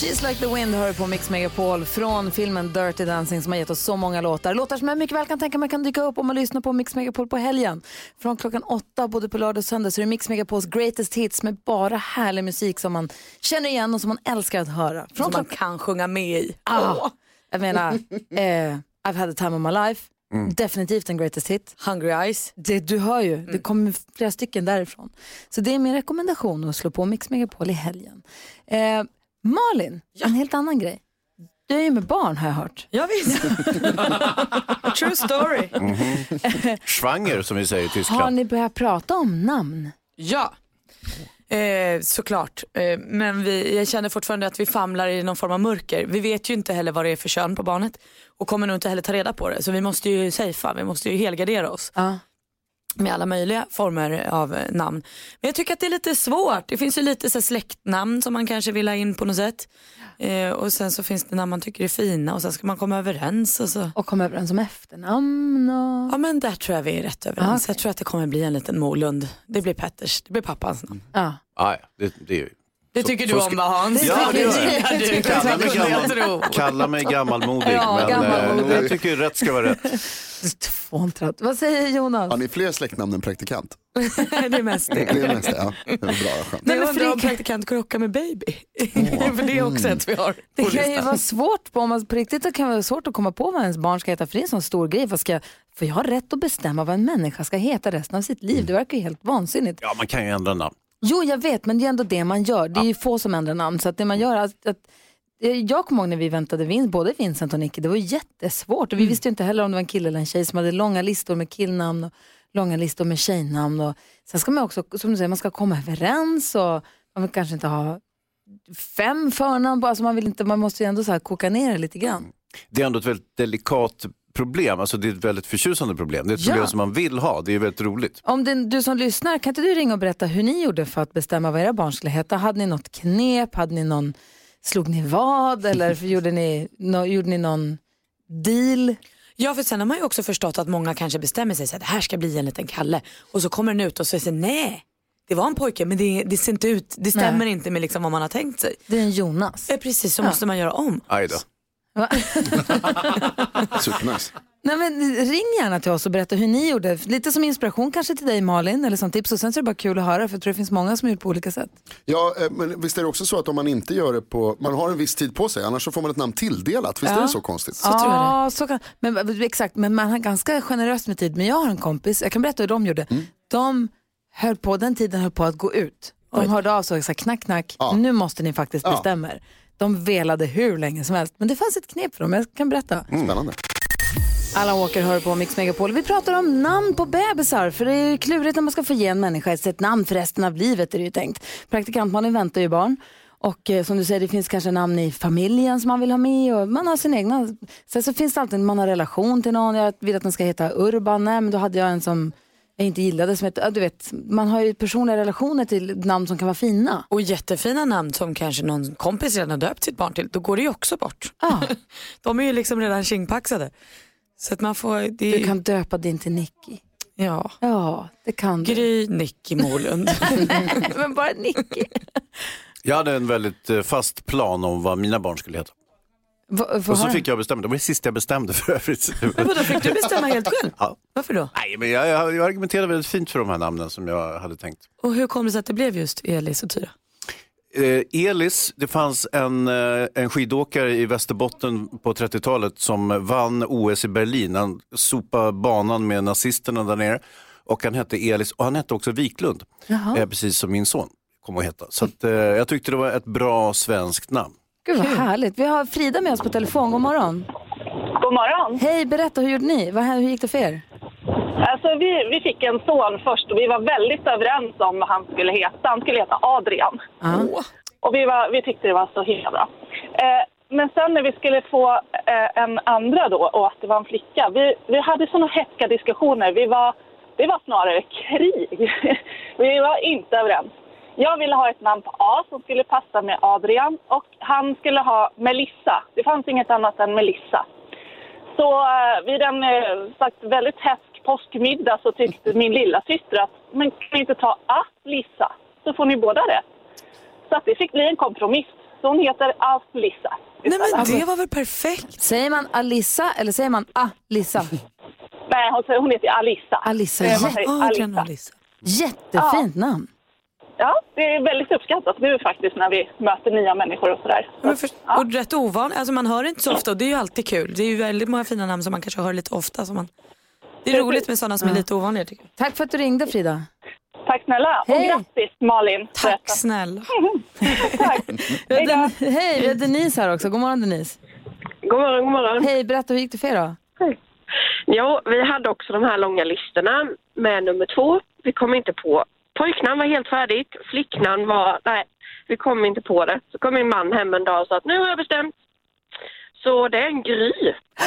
She's like the wind hör på Mix Megapol från filmen Dirty Dancing som har gett oss så många låtar. Låtar som jag mycket väl kan tänka mig kan dyka upp om man lyssnar på Mix Megapol på helgen. Från klockan åtta både på lördag och söndag så är det Mix Megapols greatest hits med bara härlig musik som man känner igen och som man älskar att höra. Från Som man kan sjunga med i. Ah, jag menar, eh, I've had the time of my life. Definitivt en greatest hit. Hungry Eyes. Det, du hör ju, det kommer flera stycken därifrån. Så det är min rekommendation att slå på Mix Megapol i helgen. Eh, Malin, en helt annan grej. Du är ju med barn har jag hört. Ja, visst. True story. Schwanger som vi säger i Har Tyskland. ni börjat prata om namn? Ja. Eh, såklart, eh, men vi, jag känner fortfarande att vi famlar i någon form av mörker. Vi vet ju inte heller vad det är för kön på barnet och kommer nog inte heller ta reda på det. Så vi måste ju safea, vi måste ju helgardera oss Ja. Med alla möjliga former av eh, namn. Men jag tycker att det är lite svårt. Det finns ju lite så släktnamn som man kanske vill ha in på något sätt. Eh, och sen så finns det namn man tycker är fina och sen ska man komma överens. Och så. Och komma överens om efternamn och... Ja men där tror jag vi är rätt överens. Ah, okej. Jag tror att det kommer bli en liten Molund. Det blir Petters, det blir pappans namn. Ja. Ja, ja, det, det är ju. Det tycker så du om va Hans? Ja, det gör jag. Ja, du Kalla mig, gammal, kalla mig gammalmodig, Ja, men gammalmodig. Eh, jag tycker rätt ska vara rätt. Tvåntrat. Vad säger Jonas? Har ni fler släktnamn än praktikant? det är mest det. Det är mest det, ja. Det är bra. Men jag undrar om praktikant krockar med baby. För det är också ett vi har Det kan ju vara svårt, på, om man, på riktigt det kan vara svårt att komma på vad ens barn ska heta för det är en sån stor grej. Vad ska, för jag har rätt att bestämma vad en människa ska heta resten av sitt liv. Det verkar ju helt vansinnigt. Ja, man kan ju ändra namn. Jo, jag vet, men det är ändå det man gör. Det är ju få som ändrar namn. Så att det man gör, att, att, eh, jag kommer ihåg när vi väntade Vin, både Vincent och Nicky, det var jättesvårt. Och vi visste ju inte heller om det var en kille eller en tjej som hade långa listor med killnamn och långa listor med tjejnamn. Och sen ska man också, som du säger, man ska komma överens och man vill kanske inte ha fem förnamn. Alltså man, vill inte, man måste ju ändå så koka ner det lite grann. Det är ändå ett väldigt delikat problem. Alltså det är ett väldigt förtjusande problem. Det är ett Ja. problem som man vill ha. Det är väldigt roligt. Om det, du som lyssnar, kan inte du ringa och berätta hur ni gjorde för att bestämma vad era barn skulle heta? Hade ni något knep? Hade ni någon, slog ni vad? Eller gjorde ni, no, gjorde ni någon deal? Ja för sen har man ju också förstått att många kanske bestämmer sig så att det här ska bli en liten Kalle och så kommer den ut och så säger nej det var en pojke men det, det ser inte ut, det stämmer Nej. inte med liksom vad man har tänkt sig. Det är en Jonas. Precis så måste man göra om. Aj då. Supernice. Nej, men ring gärna till oss och berätta hur ni gjorde. Lite som inspiration kanske till dig Malin, eller som tips. Och sen så är det bara kul att höra, för jag tror det finns många som har gjort på olika sätt. Ja, eh, men visst är det också så att om man inte gör det på, man har en viss tid på sig, annars så får man ett namn tilldelat. Visst är det så konstigt? Så tror jag det. Ja, så kan, men, exakt. Men man har ganska generöst med tid. Men jag har en kompis, jag kan berätta hur de gjorde. Mm. De höll på, den tiden höll på att gå ut. De hörde av sig och sa knack, knack, Ja. nu måste ni faktiskt Ja. bestämma er. De velade hur länge som helst. Men det fanns ett knep för dem, jag kan berätta. Spännande. Allan Walker hör på Mix Megapol. Vi pratar om namn på bebisar, för det är klurigt när man ska få ge en människa ett ett namn för resten av livet är det ju tänkt. Praktikantmannen väntar ju barn. Och eh, som du säger, det finns kanske namn i familjen som man vill ha med och man har sin egna. Sen så finns det alltid, man har relation till någon. Jag vill att den ska heta Urban, nej men då hade jag en som jag inte gillade som hette, ja, du vet, man har ju personliga relationer till namn som kan vara fina. Och jättefina namn som kanske någon kompis redan har döpt sitt barn till, då går det ju också bort. Ja, De är ju liksom redan tjingpaxade. Så att man får, det du kan döpa din till Nicky. ja. Ja, det kan du. Gry Nicky Molund. men bara Nicky. Jag hade en väldigt eh, fast plan om vad mina barn skulle heta. Va- vad Och så fick jag bestämma. Det var det sista jag bestämde för övrigt. Men fick du bestämma helt själv? Ja. Varför då? Nej, men jag, jag, jag argumenterade väldigt fint för de här namnen som jag hade tänkt. Och hur kom det sig att det blev just Elis och Tyra? Eh, Elis, det fanns en, eh, en skidåkare i Västerbotten på 30-talet som vann OS i Berlin. Han sopade banan med nazisterna där nere. Och han hette Elis och han hette också Wiklund. Eh, precis som min son kommer att heta. Så att, eh, jag tyckte det var ett bra svenskt namn. Gud vad härligt. Vi har Frida med oss på telefon. God morgon. God morgon. Hej, berätta hur gjorde ni? Vad, hur gick det för er? Alltså, vi, vi fick en son först och vi var väldigt överens om vad han skulle heta. Han skulle heta Adrian. Ja. Och vi, var, vi tyckte det var så himla bra. Eh, men sen när vi skulle få eh, en andra då och att det var en flicka. Vi, vi hade såna hätska diskussioner. Vi var, det var snarare krig. vi var inte överens. Jag ville ha ett namn på A som skulle passa med Adrian och han skulle ha Melissa. Det fanns inget annat än Melissa. Så eh, vid en eh, sagt, väldigt hätsk påskmiddag så tyckte min lilla syster att men kan ni inte ta A-Lissa så får ni båda det. Så att det fick bli en kompromiss. Så hon heter A-Lissa. Nej men det var väl perfekt? Säger man Alissa eller säger man Alissa? Nej, hon, säger- hon heter Alissa. Alissa, man Alissa. Jättefint namn. Ja, det är väldigt uppskattat nu faktiskt när vi möter nya människor och sådär. Så, Men för, och rätt ovanligt, alltså man hör det inte så ofta och det är ju alltid kul. Det är ju väldigt många fina namn som man kanske hör lite ofta. Som man, det är roligt med sådana som är lite ovanliga tycker jag. Tack för att du ringde Frida. tack snälla och Hej. grattis Malin. Tack snälla. tack. Hej. Den- Hej, vi har Denise här också. God morgon Denise. God morgon, god morgon. Hej, berätta hur gick det för er då? Jo, vi hade också de här långa listorna med nummer två. Vi kom inte på. Pojknamn var helt färdigt. Flicknamn var, nej, vi kom inte på det. Så kom min man hem en dag och sa att nu har jag bestämt. Så det är en Gry.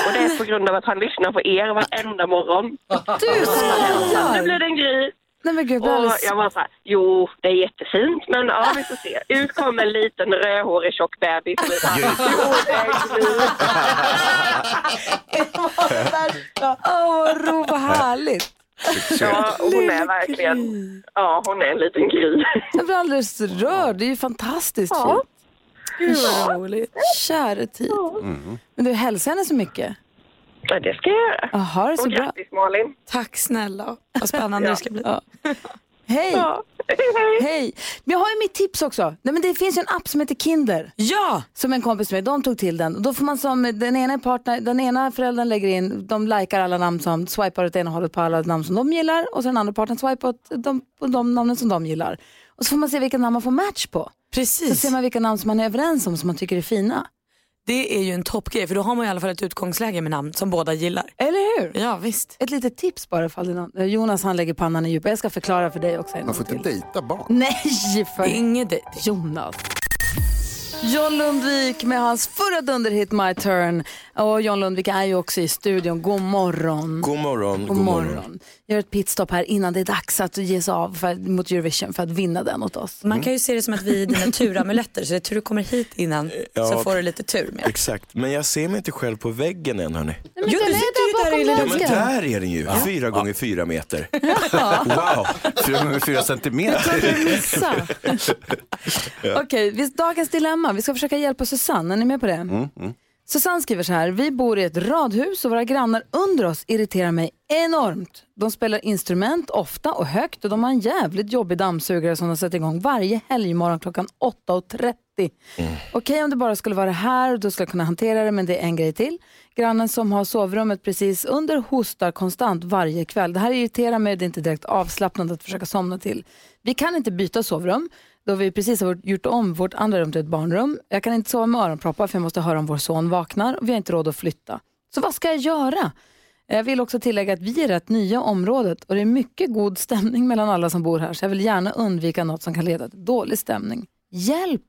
Och det är på grund av att han lyssnar på er varenda morgon. Du Nu skojar! blir det en Gry. Nej men gud, Och alldeles... jag var så här, jo, det är jättefint, men ja, vi får se. Ut kom en liten rödhårig tjock bebis. Jo, det är en Gry. Åh, vad ro, vad härligt. Ja, hon är verkligen, ja, hon är en liten Gry. Jag blir alldeles rörd. Det är ju fantastiskt Ja. fint. Gud vad roligt. Käre tid. Men du, hälsa henne så mycket. Ja, det ska jag göra. Ja, ha det så Och bra. grattis Malin. Tack snälla. Vad spännande det ska bli. Ja. Hej! Ja, hej, hej. Jag har ju mitt tips också. Nej, men det finns ju en app som heter Kinder. Ja! Som en kompis med, de tog till den. Och Då får man som den ena partner, den ena föräldern lägger in, de likar alla namn som, swipar åt ena hållet på alla namn som de gillar och så den andra partnern swipar åt de, de namnen som de gillar. Och så får man se vilka namn man får match på. Så Precis. ser man vilka namn som man är överens om som man tycker är fina. Det är ju en toppgrej för då har man i alla fall ett utgångsläge med namn som båda gillar. Eller hur? Ja visst. Ett litet tips bara ifall det är någon. Jonas han lägger pannan i djupa. Jag ska förklara för dig också. en Man får inte dejta barn. Nej, för Inget dejt. Jonas. John Lundvik med hans förra dunderhit My Turn. Och John Lundvik är ju också i studion. God morgon. God morgon. God morgon. Gör ett pitstop här innan det är dags att ge sig av för, mot Eurovision för att vinna den åt oss. Man kan ju se det som att vi är dina turamuletter så det är tur du kommer hit innan Ja. så får du lite tur med. Exakt, men jag ser mig inte själv på väggen än hörni. Men Jo, du sitter ju där där bakom i lilla- Ja men där är den ju, fyra gånger fyra meter. Wow, fyra gånger fyra centimeter. Missa. Okej, vi- dagens dilemma. Vi ska försöka hjälpa Susanne. Är ni med på det? Mm, Susanne skriver så här. Vi bor i ett radhus och våra grannar under oss irriterar mig enormt. De spelar instrument ofta och högt och de har en jävligt jobbig dammsugare som de sätter igång varje helgmorgon klockan 8.30. Okej om det bara skulle vara här och då skulle jag kunna hantera det men det är en grej till. Grannen som har sovrummet precis under hostar konstant varje kväll. Det här irriterar mig, det är inte direkt avslappnande att försöka somna till. Vi kan inte byta sovrum då vi precis har gjort om vårt andra rum till ett barnrum. Jag kan inte sova med öronproppar för jag måste höra om vår son vaknar och vi har inte råd att flytta. Så vad ska jag göra? Jag vill också tillägga att vi är rätt nya området och det är mycket god stämning mellan alla som bor här så jag vill gärna undvika något som kan leda till dålig stämning. Hjälp!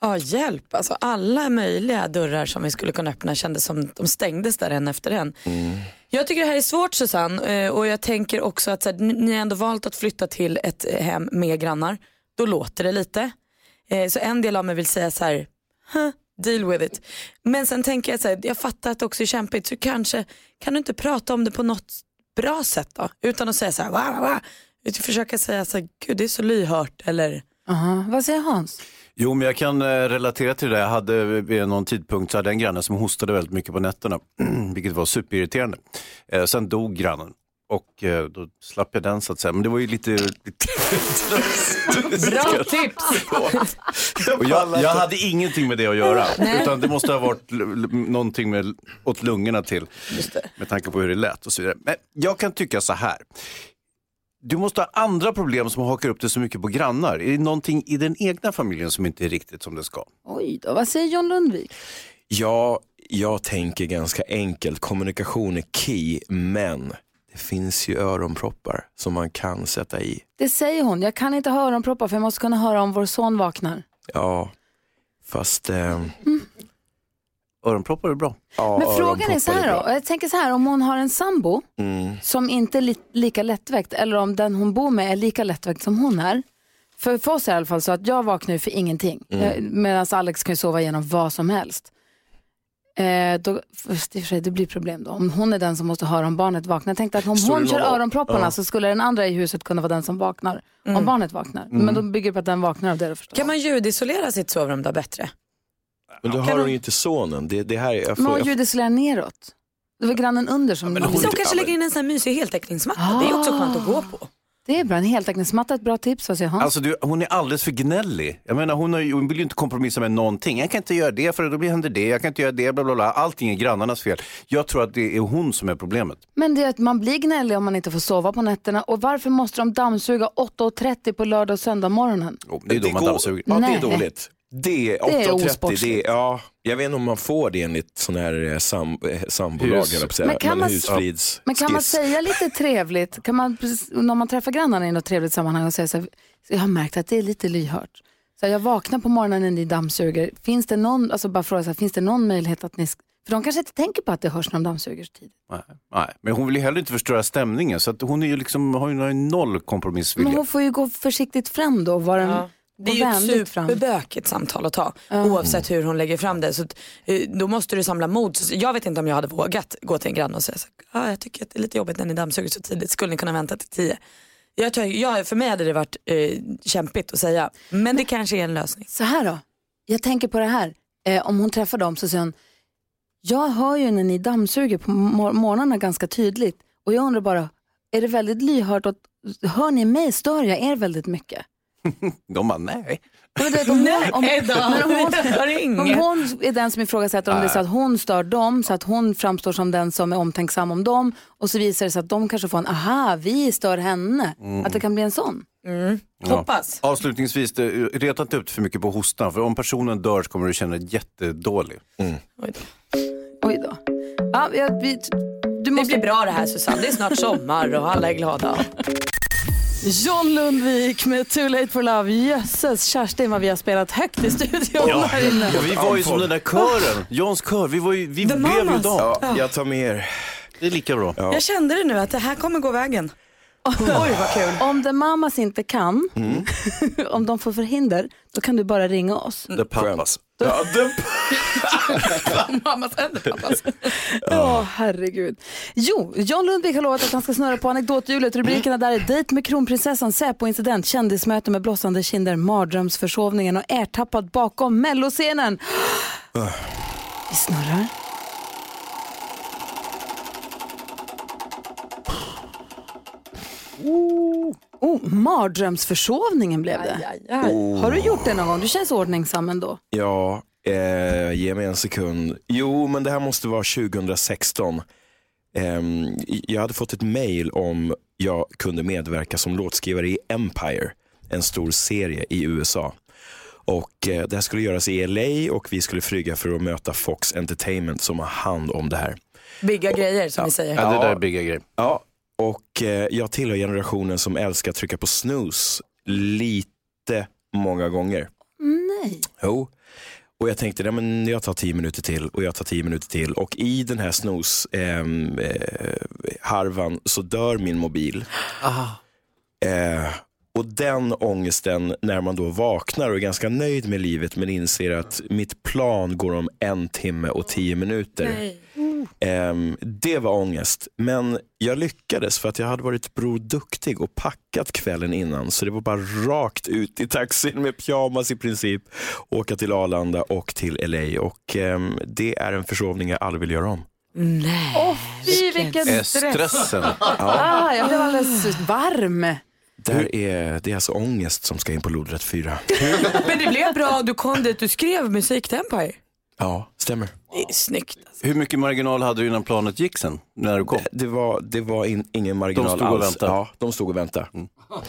Ja hjälp, alltså alla möjliga dörrar som vi skulle kunna öppna kändes som de stängdes där en efter en. Jag tycker det här är svårt Susanne eh, och jag tänker också att så här, ni har ändå valt att flytta till ett hem med grannar. Då låter det lite. Eh, Så en del av mig vill säga så här, "Huh, deal with it. Men sen tänker jag så här, jag fattar att det också är kämpigt så kanske kan du inte prata om det på något bra sätt då? Utan att säga så här, wow, wow. Utan försöka säga så här, gud det är så lyhört eller Aha. Vad säger Hans? Jo, men jag kan eh, relatera till det. Jag hade vid någon tidpunkt så hade en granne som hostade väldigt mycket på nätterna, vilket var superirriterande. Eh, sen dog grannen och eh, då slapp jag den så att säga. Men det var ju lite... Bra tips! och jag, jag hade ingenting med det att göra, utan det måste ha varit l- l- någonting med, åt lungorna till, med tanke på hur det lät och så vidare. Men jag kan tycka så här. Du måste ha andra problem som hakar upp dig så mycket på grannar. Är det någonting i den egna familjen som inte är riktigt som det ska? Oj då, vad säger John Lundvik? Ja, jag tänker ganska enkelt, kommunikation är key, men finns ju öronproppar som man kan sätta i. Det säger hon. Jag kan inte ha öronproppar för jag måste kunna höra om vår son vaknar. Ja, fast... Eh, Öronproppar är bra. ja, Men frågan är så här då. Jag tänker så här, om hon har en sambo Mm. som inte är li- lika lättväckt eller om den hon bor med är lika lättväckt som hon är. För, för oss är det i alla fall så att jag vaknar ju för ingenting. Mm. Medan Alex kan ju sova igenom vad som helst. Eh, då, fast i och för sig, det blir problem då. Om hon är den som måste höra om barnet vaknar. Jag tänkte att om Står hon kör öronpropparna Ja. så skulle den andra i huset kunna vara den som vaknar. Om barnet vaknar. Men då bygger det på att den vaknar av det förstås. Kan man ljudisolera sitt sovrum då bättre? Men då har hon ju inte sonen. Det, det här, är- jag Men får, hon jag, ljudisolerar neråt. Det var grannen under som... men hon- Så Ja, kanske lägger in en sån här mysig heltäckningsmatta. Det är också skönt att gå på. Det är bra, en heltäckningsmatta, ett bra tips. Vad säger Hans? Alltså du, hon är alldeles för gnällig. Jag menar, hon, har, hon vill ju inte kompromissa med någonting. Jag kan inte göra det för då blir händer det. Jag kan inte göra det, bla bla bla. Allting är grannarnas fel. Jag tror att det är hon som är problemet. Men det är att man blir gnällig om man inte får sova på nätterna. Och varför måste de dammsuga 8.30 på lördag och söndag morgonen? Oh, det är då man går- dammsuger. Ja, det är dåligt. Det är Det är 8.30. osportsligt. Det är, ja, jag vet inte om man får det enligt sån här eh, sam, eh, sambolag, säga. Men kan man- husfrids Men kan man säga lite trevligt, kan man, när man träffar grannarna i något trevligt sammanhang och säga så här, jag har märkt att det är lite lyhört. Så här, jag vaknar på morgonen när ni dammsuger. Finns det någon, alltså bara fråga så här, finns det någon möjlighet att ni, för de kanske inte tänker på att det hörs när de dammsuger så tidigt. Nej, nej, men hon vill ju heller inte förstöra stämningen. Så att hon är ju liksom, har ju noll Men kompromissvilja. hon får ju gå försiktigt fram då och vara en, Det är ju ett superbökigt samtal att ta oavsett hur hon lägger fram det. Så eh, då måste du samla mod. Så jag vet inte om jag hade vågat gå till en granne och säga så, ah, jag tycker att det är lite jobbigt när ni dammsuger så tidigt. Skulle ni kunna vänta till tio? Jag tar, jag, för mig hade det varit eh, kämpigt att säga men det kanske är en lösning. Så här då, jag tänker på det här. Eh, om hon träffar dem så säger hon, jag hör ju när ni dammsuger på mor- morgnarna ganska tydligt och jag undrar bara, är det väldigt lyhört och hör ni mig, stör jag er väldigt mycket? De bara, nej. Men du vet, om hon, om, men om hon, jag hör om inget. hon är den som ifrågasätter om det är så att hon stör dem, så att hon framstår som den som är omtänksam om dem och så visar det sig att de kanske får en, aha, vi stör henne. Att det kan bli en sån. Hoppas. Avslutningsvis, det- reta inte ut för mycket på hostan. För om personen dör så kommer du känna dig jättedålig. Oj då. Oj då. Ja, vi, du Det måste blir bra det här Susanne, det är snart sommar och alla är glada. John Lundvik med Too Late for Love. Jösses Kerstin vad vi har spelat högt i studion här inne. Ja, vi var ju som den där kören, Johns kör. Vi, var ju, vi blev ju dem. Ja, jag tar med er. Det är lika bra. Jag kände det nu att det här kommer gå vägen. Oj vad kul. Om The Mamas inte kan, Mm. om de får förhinder, då kan du bara ringa oss. Det pappas. Ja, det, Mammas eller pappas. Ja, herregud. Jo, John Lundvik har lovat att han ska snurra på anekdothjulet. Rubrikerna där är dejt med kronprinsessan, Säpo-incident, kändismöte med blossande kinder, mardrömsförsovningen och ertappad bakom melloscenen. Vi snurrar. Oh, mardrömsförsovningen blev det. Har du gjort det någon gång? Du känns ordningsam ändå. ja eh, ge mig en sekund. Jo, men det här måste vara 2016. Ehm, jag hade fått ett mail om jag kunde medverka som låtskrivare i Empire, en stor serie i USA. Och eh, Det här skulle göras i LA och vi skulle flyga för att möta Fox Entertainment som har hand om det här. Bigga grejer som vi säger. Ja, det där är bigga grejer. Ja, och eh, jag tillhör generationen som älskar att trycka på snooze lite många gånger. Nej. Jo. Och jag tänkte, nej, men jag tar tio minuter till och jag tar tio minuter till. Och i den här snooze-harvan eh, harvan så dör min mobil. Eh, och den ångesten när man då vaknar och är ganska nöjd med livet men inser att mitt plan går om en timme och tio minuter. Ehm, det var ångest, men jag lyckades för att jag hade varit Bror Duktig och packat kvällen innan. Så det var bara rakt ut i taxin med pyjamas i princip, åka till Arlanda och till LA. Och ehm, det är en försovning jag aldrig vill göra om. Nej. Åh fy vilken stress. stressen. Ah, jag blev alldeles varm. Där är, det är alltså ångest som ska in på lodrätt 4. Men det blev bra, du kom dit, du skrev musik till Empire. Ja, stämmer. Det är snyggt. Alltså. Hur mycket marginal hade du innan planet gick sen, när du kom? Det var, det var in, ingen marginal De stod och alls. väntade. Ja, de stod och väntade.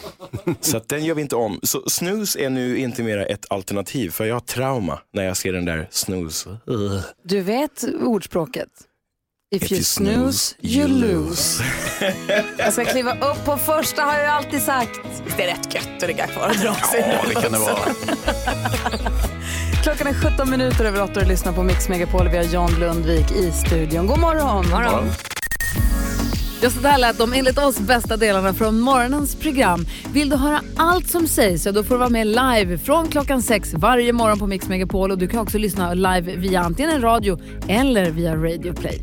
Så att den gör vi inte om. Så snooze är nu inte mer ett alternativ för jag har trauma när jag ser den där. Ugh. Du vet ordspråket? If, If you snooze, you lose. jag ska kliva upp på första har jag alltid sagt. Det är rätt gött att ligga kvar och dra sig. Ja, det kan det vara. Klockan är 17 minuter över 8 och lyssnar på Mix Megapol. Vi har John Lundvik i studion. God morgon. morgon. Ja, så där lät de enligt oss bästa delarna från morgonens program. Vill du höra allt som sägs så då får du vara med live från klockan sex varje morgon på Mix Megapol och du kan också lyssna live via antingen radio eller via Radio Play.